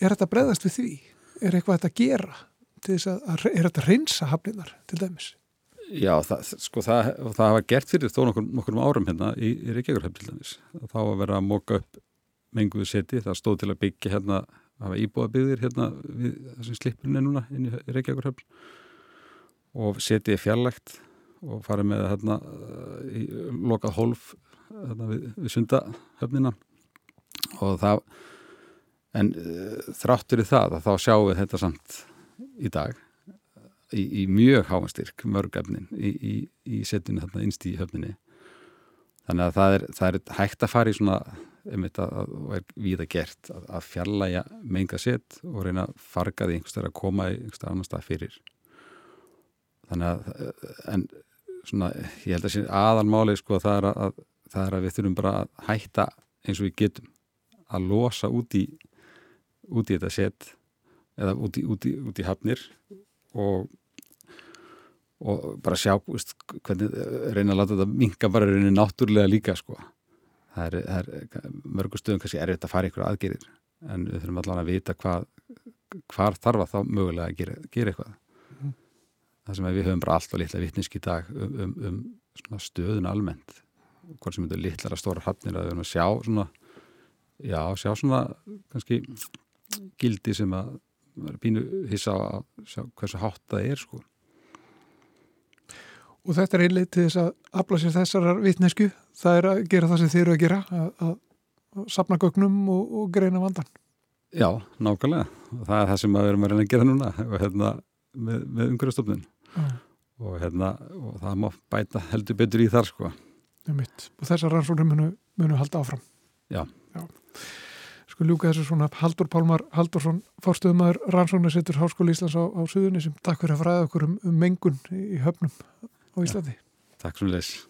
er þetta breðast við því? Er eitthvað þetta að gera þess að, er þetta að reynsa hafninar til dæmis? Já, það, sko það, það hafa gert fyrir þó nokkur, nokkur árum hérna í, í Reykjavík til dæmis, þá að vera að móka upp menguðu seti, það stóð til að byggja hérna hafa íbúðabyggðir hérna við þessum slipurinn er núna inn í Reykjavíkurhöfn og setið fjarlægt og farið með hérna í lokað hólf hérna, við, við sundahöfnina. Og það en uh, þráttur í það að þá sjáum við þetta samt í dag í, í mjög háanstyrk mörgefnin í, í, í setinu hérna innst í höfninni. Þannig að það er, það er hægt að fara í svona einmitt að, og er við að gert að, að fjarlæga menga sett og reyna að farga því einhverstað að koma í einhverstað annar stað fyrir. Þannig að en svona ég held að sé aðalmáli sko það er að, það er að við þurfum bara að hætta eins og við getum að losa út í út í þetta sett eða út í, út í, út í hafnir og og bara sjá veist, hvernig reyna að láta þetta minga bara reyna náttúrulega líka sko það er, það er mörgur stöðum kannski erfitt að fara ykkur aðgerir en við þurfum allavega að vita hvað hvar þarf að þá mögulega að gera, gera eitthvað. Mm. það sem við höfum bara allt og litla vittnisk í dag um, um, um stöðun almennt. Hvort sem þetta er litlar að stóra hafnir að við höfum að sjá svona já, sjá svona kannski gildi sem að pínu hissa að sjá hversu hátt það er sko. Og þetta er einlega til þess að afla sér þessar vitnesku, það er að gera það sem þeir eru að gera, að, að sapna gögnum og, og greina vandan. Já, nákvæmlega. Það er það sem við erum að reyna að gera núna og, hérna, með, með umhverjastofnun ah. og, hérna, og það má bæta heldur betur í þar. Sko. Og þessar rannsóknum munu, munu halda áfram. Já. Já. Sko ljúka þessu svona Haldur Pálmar Haldursson, fórstöðumæður rannsóknarsittur Háskóli Íslands á, á Suðunisum. Takk fyrir að fræða okkur um, um mengun í höfnum á Íslandi. Ja, takk svo leys.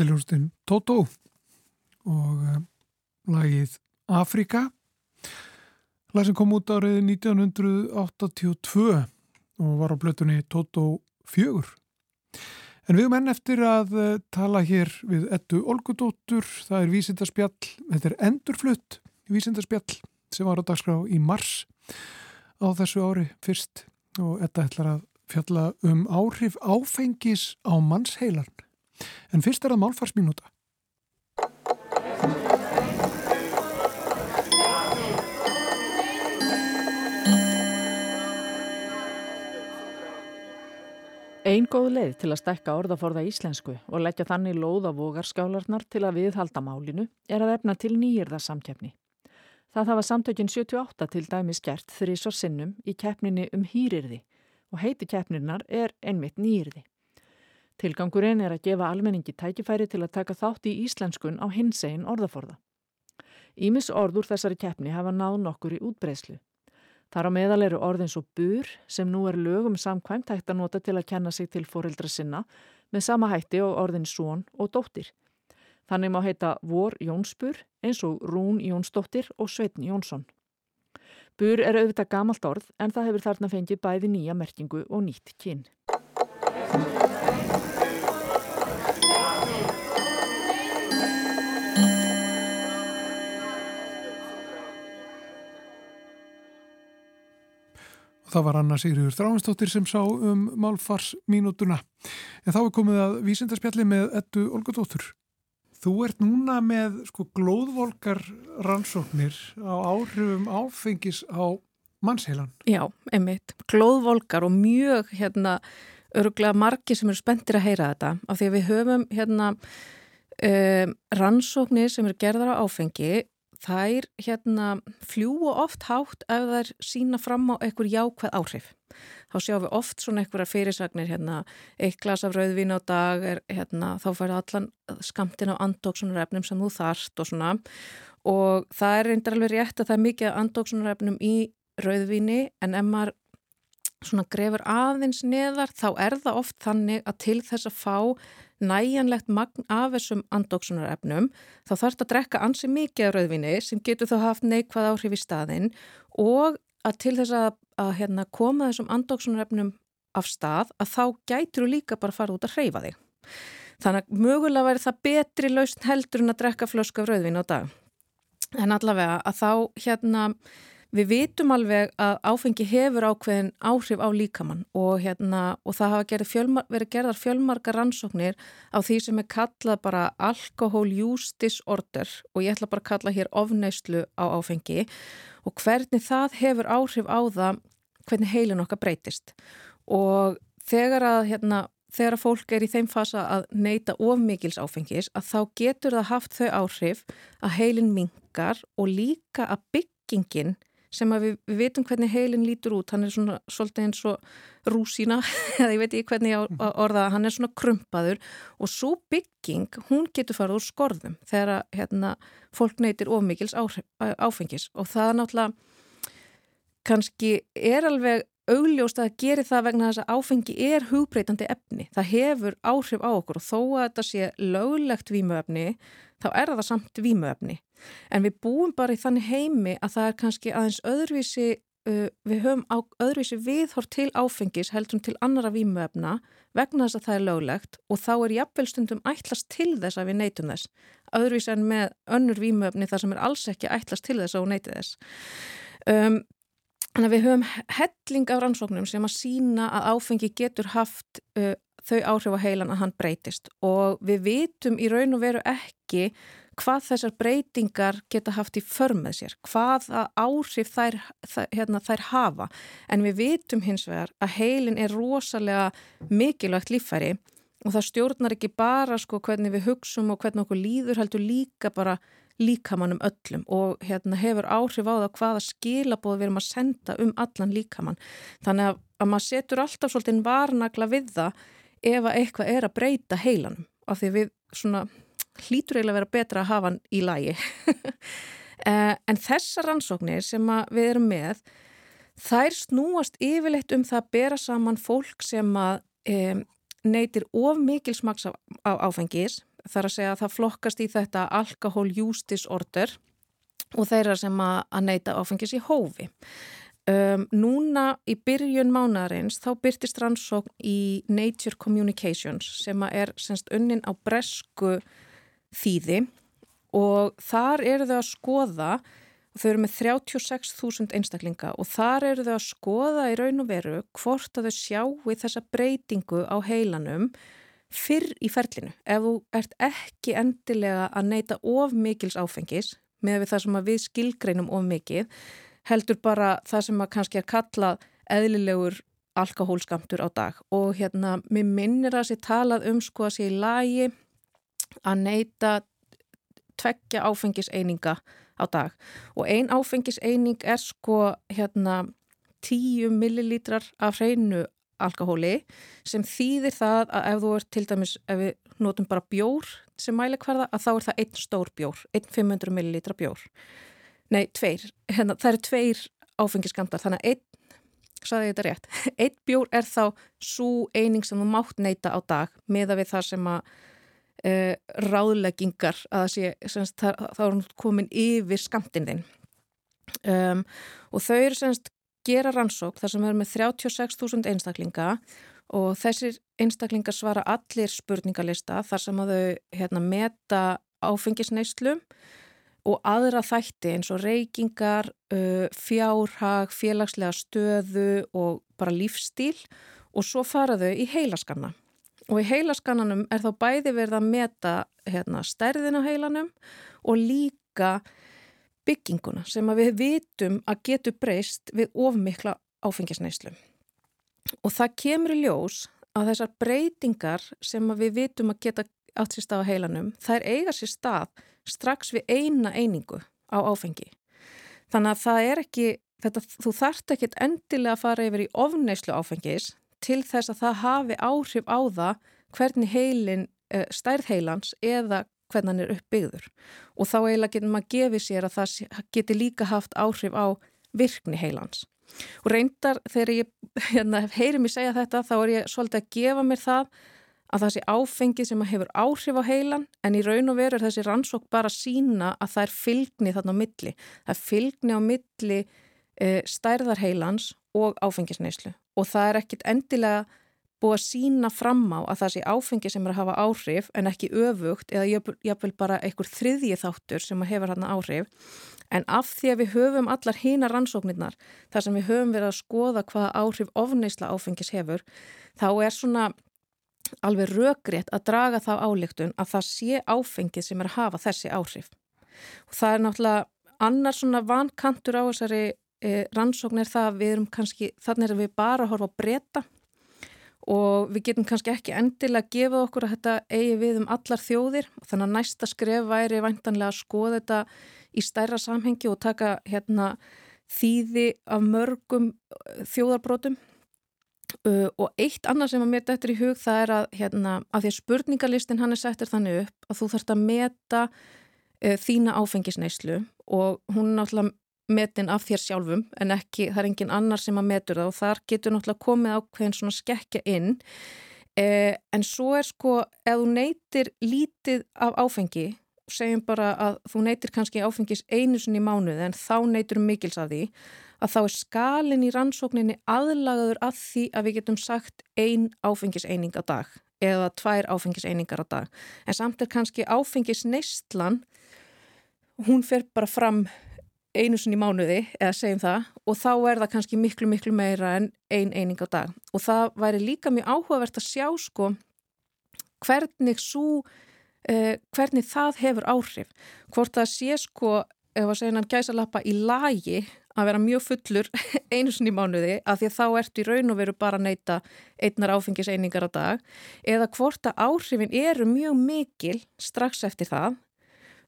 Þetta er hljómsdyn Toto og uh, lagið Afrika lag sem kom út árið 1982 og var á blötunni Toto 4 en við erum enn eftir að uh, tala hér við ettu Olgudóttur. Það er vísindarspjall, þetta er endurflutt vísindarspjall sem var á dagskrá í mars á þessu ári fyrst og þetta ætlar að fjalla um áhrif áfengis á mannsheilan En fyrst er það málfarsminúta. Einn góð leið til að stekka orðaforða íslensku og leggja þannig lóða vogarskálarnar til að viðhalda málinu er að efna til nýjirða samkeppni. Það hafa samtökin 78 til dæmis gert þrís og sinnum í keppninni um hýrirði og heiti keppnirnar er einmitt nýjirði. Tilgangurinn er að gefa almenningi tækifæri til að taka þátt í íslenskun á hinsegin orðaforða. Ímis orður þessari keppni hafa náð nokkur í útbreyslu. Þar á meðal eru orðin svo bur sem nú er lögum samkvæmt hægt að nota til að kenna sig til foreldra sinna með sama hætti og orðin són og dóttir. Þannig má heita vor Jónsbur eins og Rún Jónsdóttir og Sveitn Jónsson. Bur er auðvitað gamalt orð en það hefur þarna fengið bæði nýja merkingu og nýtt kinn. Það var Anna Sigriður Stráinstóttir sem sá um málfarsmínútuna. En þá er komið að vísindarspjalli með ettu Olgadóttur. Þú ert núna með sko glóðvolkar rannsóknir á áhrifum áfengis á mannsheilan. Já, einmitt. Glóðvolkar og mjög hérna öruglega margi sem eru spenntir að heyra þetta af því að við höfum hérna um, rannsóknir sem eru gerðar á áfengi þær hérna fljúa oft hátt ef þær sína fram á einhver jákvæð áhrif. Þá sjáum við oft svona einhverja fyrirsagnir hérna, eitt glas af rauðvín á dag er hérna, þá færði allan skamtin á andóksunarefnum sem þú þarft og svona og það er reyndar alveg rétt að það er mikið andóksunarefnum í rauðvíni en ef maður svona grefur aðeins neðar þá er það oft þannig að til þess að fá næjanlegt magn af þessum andóksunarefnum þá þarf þetta að drekka ansi mikið af rauðvinni sem getur þá haft neikvað áhrif í staðin og að til þess að, að hérna, koma þessum andóksunarefnum af stað að þá gætur þú líka bara að fara út að hreyfa þig. Þannig að mögulega væri það betri lausn heldur en að drekka flösku af rauðvinn á dag. En allavega að þá hérna Við vitum alveg að áfengi hefur ákveðin áhrif á líkamann og, hérna, og það hafa fjölmar, verið gerðar fjölmarga rannsóknir á því sem er kallað bara alcohol use disorder og ég ætla bara að kalla hér ofneyslu á áfengi og hvernig það hefur áhrif á það hvernig heilin okkar breytist. Og þegar að, hérna, þegar að fólk er í þeim fasa að neyta of mikils áfengis að þá getur það haft þau áhrif að heilin mingar og líka að byggingin sem að við, við veitum hvernig heilin lítur út, hann er svona svolítið eins og rúsína, eða ég veit ekki hvernig ég orða, hann er svona krumpaður og svo bygging, hún getur farið úr skorðum þegar hérna, fólk neytir ofmikils áfengis. Og það náttúrulega kannski er alveg augljóst að gera það vegna þess að áfengi er hugbreytandi efni. Það hefur áhrif á okkur og þó að þetta sé löglegt vímuefni, þá er það samt vímuefni. En við búum bara í þannig heimi að það er kannski aðeins öðruvísi, uh, við höfum á, öðruvísi viðhort til áfengis heldur til annara vímuefna vegna þess að það er löglegt og þá er jafnvel stundum ætlast til þess að við neytum þess. Öðruvísi en með önnur vímuefni þar sem er alls ekki ætlast til þess að við neytum þess. Um, Þannig að við höfum helling af rannsóknum sem að sína að áfengi getur haft uh, þau áhrif á heilan að hann breytist. Og við vitum í raun og veru ekki hvað þessar breytingar geta haft í förmið sér, hvað áhrif þær, þær, hérna, þær hafa. En við vitum hins vegar að heilin er rosalega mikilvægt líffæri og það stjórnar ekki bara sko hvernig við hugsum og hvernig okkur líður heldur líka bara líkamannum öllum og hérna, hefur áhrif á það hvaða skilabóð við erum að senda um allan líkamann. Þannig að, að maður setur alltaf svolítið varnagla við það ef að eitthvað er að breyta heilanum af því við svona hlýtur eiginlega að vera betra að hafa hann í lægi. Eh, en þessar rannsóknir sem við erum með, þær snúast yfirleitt um það að bera saman fólk sem að e, neytir of mikil smaks á áfengis þar að segja að það flokkast í þetta alcohol use disorder og þeirra sem að, að neyta áfengis í hófi. Um, núna í byrjun mánarins þá byrtist rannsókn í Nature Communications sem er semst unnin á bresku þýði og þar eru þau að skoða þau eru með 36.000 einstaklinga og þar eru þau að skoða í raun og veru hvort að þau sjáu þessa breytingu á heilanum fyrr í ferlinu. Ef þú ert ekki endilega að neyta of mikils áfengis með við það sem við skilgreinum of mikið, heldur bara það sem að kannski er kallað eðlilegur alkohólskamtur á dag og hérna, mér minnir að sér talað um sko að sér í lagi að neyta tveggja áfengiseininga á dag og ein áfengiseining er sko hérna 10 millilítrar af hreinu alkohóli sem þýðir það að ef þú ert til dæmis, ef við notum bara bjór sem mælikvarða, að þá er það einn stór bjór, einn 500 millilitra bjór. Nei, tveir. Hérna, það eru tveir áfengiskamdar, þannig að einn, saði ég þetta rétt, einn bjór er þá svo eining sem þú mátt neyta á dag meða við það sem að e, ráðleggingar að sé, semst, það, þá er hún komin yfir skamtinn þinn. Um, og þau eru semst gera rannsók þar sem er með 36.000 einstaklinga og þessir einstaklingar svara allir spurningalista þar sem að þau hérna, meta áfengisneislu og aðra þætti eins og reykingar, fjárhag, félagslega stöðu og bara lífstíl og svo fara þau í heilaskanna. Og í heilaskannanum er þá bæði verið að meta hérna, stærðin á heilanum og líka bygginguna sem við vitum að getur breyst við ofmikla áfengisneislu. Og það kemur í ljós að þessar breytingar sem við vitum að geta átt sér stað á heilanum, þær eiga sér stað strax við eina einingu á áfengi. Þannig að það er ekki, þetta, þú þart ekki endilega að fara yfir í ofneislu áfengis til þess að það hafi áhrif á það hvernig heilin, eh, stærð heilans eða hvernig hann er uppbyggður. Og þá eiginlega getur maður gefið sér að það geti líka haft áhrif á virkni heilans. Og reyndar þegar ég hérna, heyri mig segja þetta þá er ég svolítið að gefa mér það að það sé áfengið sem hefur áhrif á heilan en í raun og veru er þessi rannsók bara sína að það er fylgni þarna á milli. Það er fylgni á milli e, stærðarheilans og áfengisneislu og það er ekkit endilega búið að sína fram á að það sé áfengi sem er að hafa áhrif en ekki öfugt eða jáfnvel bara einhver þriðji þáttur sem hefur hann áhrif en af því að við höfum allar hína rannsóknirnar þar sem við höfum verið að skoða hvaða áhrif ofneisla áfengis hefur þá er svona alveg röggrétt að draga þá álíktun að það sé áfengið sem er að hafa þessi áhrif. Og það er náttúrulega annar svona vankantur á þessari e, rannsókn er það að við erum kannski, þannig að við bara horfa að breyta og við getum kannski ekki endilega að gefa okkur að þetta eigi við um allar þjóðir. Þannig að næsta skref væri væntanlega að skoða þetta í stærra samhengi og taka hérna þýði af mörgum þjóðarbrótum Uh, og eitt annað sem að mér dættur í hug það er að, hérna, að því að spurningalistin hann er settir þannig upp að þú þarfst að meta uh, þína áfengisneislu og hún náttúrulega metin af þér sjálfum en ekki, það er engin annar sem að metur það og þar getur náttúrulega komið ákveðin svona skekkja inn uh, en svo er sko, ef þú neytir lítið af áfengi segjum bara að þú neytir kannski áfengis einu sinni í mánuði en þá neytur mikils af því að þá er skalin í rannsókninni aðlagaður að því að við getum sagt ein áfengiseining á dag eða tvær áfengiseiningar á dag. En samt er kannski áfengisneistlan, hún fer bara fram einu sinni í mánuði eða segjum það og þá er það kannski miklu miklu meira en ein eining á dag. Og það væri líka mjög áhugavert að sjá sko hvernig svo Uh, hvernig það hefur áhrif hvort það sé sko ef að segja hann gæsa lappa í lagi að vera mjög fullur einu sinni mánuði að því að þá ertu í raun og veru bara að neyta einnar áfengiseiningar á dag eða hvort að áhrifin eru mjög mikil strax eftir það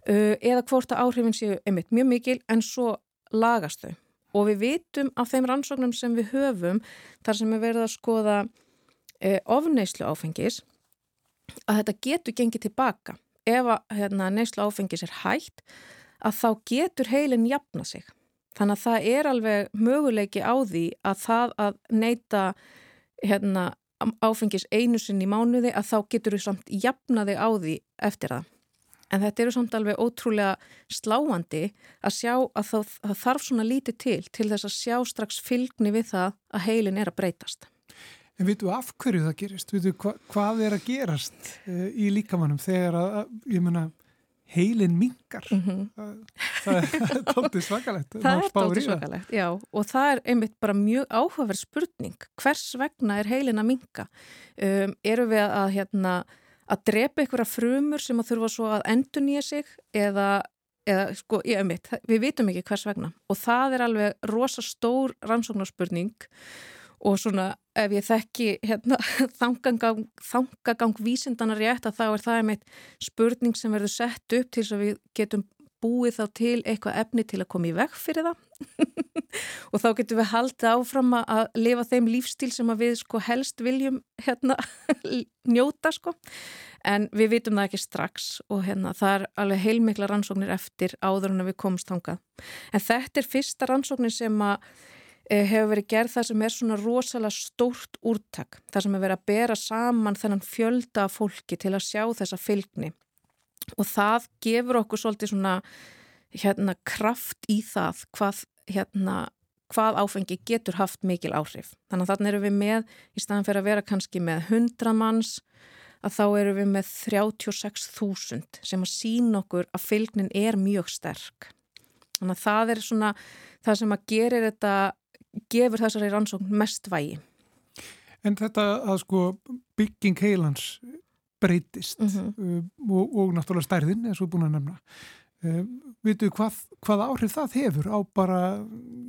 eða hvort að áhrifin séu einmitt mjög mikil en svo lagast þau. Og við vitum af þeim rannsóknum sem við höfum þar sem við verðum að skoða uh, ofneislu áfengis að þetta getur gengið tilbaka ef að hérna, neyslu áfengis er hægt að þá getur heilin jafna sig. Þannig að það er alveg möguleiki á því að það að neyta hérna, áfengis einu sinn í mánuði að þá getur við samt jafnaði á því eftir það. En þetta eru samt alveg ótrúlega sláandi að sjá að það, það þarf svona lítið til til þess að sjá strax fylgni við það að heilin er að breytast. En vitu af hverju það gerist? Vitu hva, hvað er að gerast uh, í líkamannum þegar að, ég menna, heilin mingar mm -hmm. það er tóttið svakalegt það er tóttið svakalegt, já og það er einmitt bara mjög áhugaverð spurning hvers vegna er heilin að minga um, eru við að hérna að drepa einhverja frumur sem að þurfa svo að endur nýja sig eða, eða sko, ég einmitt, við vitum ekki hvers vegna. Og það er alveg rosa stór rannsóknarspurning og svona ef ég þekki hérna, þangagang, þangagang vísindana rétt að þá er það einmitt spurning sem verður sett upp til þess að við getum búið þá til eitthvað efni til að koma í veg fyrir það. Og þá getum við haldið áfram að lifa þeim lífstíl sem við sko helst viljum hérna njóta sko. En við vitum það ekki strax og hérna það er alveg heilmikla rannsóknir eftir áður en við komumst þangað. En þetta er fyrsta rannsóknir sem að Eh, hefur verið gerð það sem er svona rosalega stórt úrtak, það sem er verið að bera saman þennan fjölda fólki til að sjá þessa fylgni og það gefur okkur svolítið svona hérna, kraft í það hvað, hérna, hvað áfengi getur haft mikil áhrif. Þannig að þannig erum við með, í staðan fyrir að vera kannski með 100 manns, að þá erum við með 36.000 sem að sína okkur að fylgnin er mjög sterk. Þannig að það er svona það sem að gerir þetta gefur þessari rannsókn mest vægi. En þetta að sko bygging heilans breytist mm -hmm. og, og náttúrulega stærðin eins og búin að nefna. Uh, Vitu hvað, hvað áhrif það hefur á bara,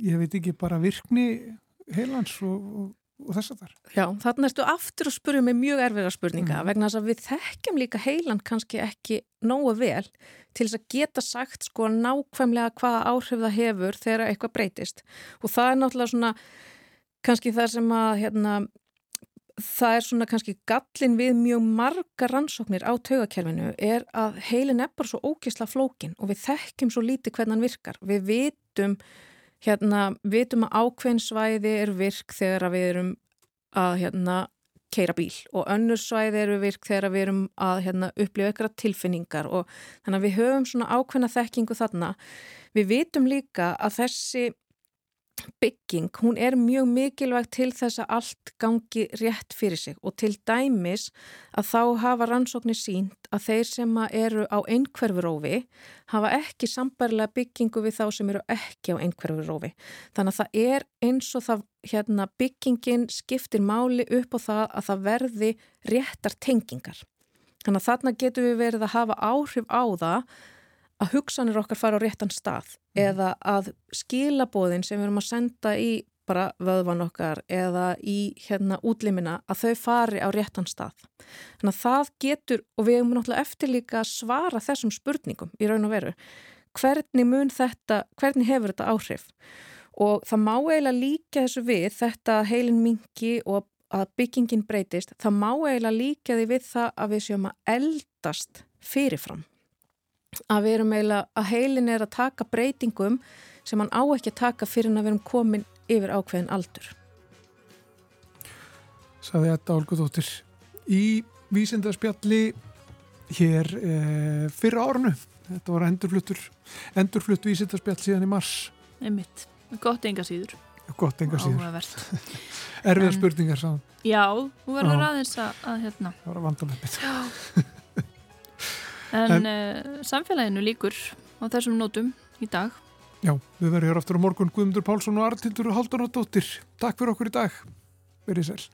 ég veit ekki, bara virkni heilans og, og, og þess að þar. Já, þarna ertu aftur að spurja mig mjög erfiðra spurninga Mhm. vegna þess að við þekkjum líka heilan kannski ekki nógu vel til þess að geta sagt sko nákvæmlega hvaða áhrif það hefur þegar eitthvað breytist og það er náttúrulega svona kannski það sem að hérna, það er svona kannski gallin við mjög marga rannsóknir á taugakerfinu er að heilin er bara svo ókysla flókin og við þekkjum svo lítið hvernig hann virkar. Við vitum hérna, vitum að ákveðin svæði er virk þegar við erum að hérna keira bíl og önnur svæði eru virk þegar við erum að hérna, upplifa ykkur tilfinningar og þannig að við höfum svona ákveðna þekkingu þarna. Við vitum líka að þessi bygging, hún er mjög mikilvægt til þess að allt gangi rétt fyrir sig og til dæmis að þá hafa rannsóknir sínt að þeir sem eru á einhverfurófi hafa ekki sambarilega byggingu við þá sem eru ekki á einhverfurófi. Þannig að það er eins og það hérna, byggingin skiptir máli upp á það að það verði réttar tengingar. Þannig að þarna getur við verið að hafa áhrif á það að hugsanir okkar fara á réttan stað eða að skilabóðin sem við erum að senda í bara vöðvan okkar eða í hérna útlimina að þau fari á réttan stað. Þannig að það getur og við erum náttúrulega eftir líka að svara þessum spurningum í raun og veru. Hvernig mun þetta, hvernig hefur þetta áhrif? Og það má eiginlega líka þessu við þetta heilin mingi og að byggingin breytist, það má eiginlega líka því við það að við séum að eldast fyrirfram að við erum eiginlega, að heilin er að taka breytingum sem hann á ekki að taka fyrir en að við erum komin yfir ákveðin aldur. Saði þetta Olgudóttir í vísindarspjalli hér e, fyrra árnu. Þetta var endurfluttur, endurflutt vísindarspjall síðan í mars. Einmitt, gott enga síður Gott enga síður. Áhugavert. Erfiða En- spurningar sá. Já, þú verður Já. aðeins að, að hérna Það var að vanda með mitt. En, En- uh, samfélaginu líkur á þessum nótum í dag. Já, við verðum hér aftur á morgun Guðmundur Pálsson og Artildur Haldunadóttir. Takk fyrir okkur í dag. Verið sæl.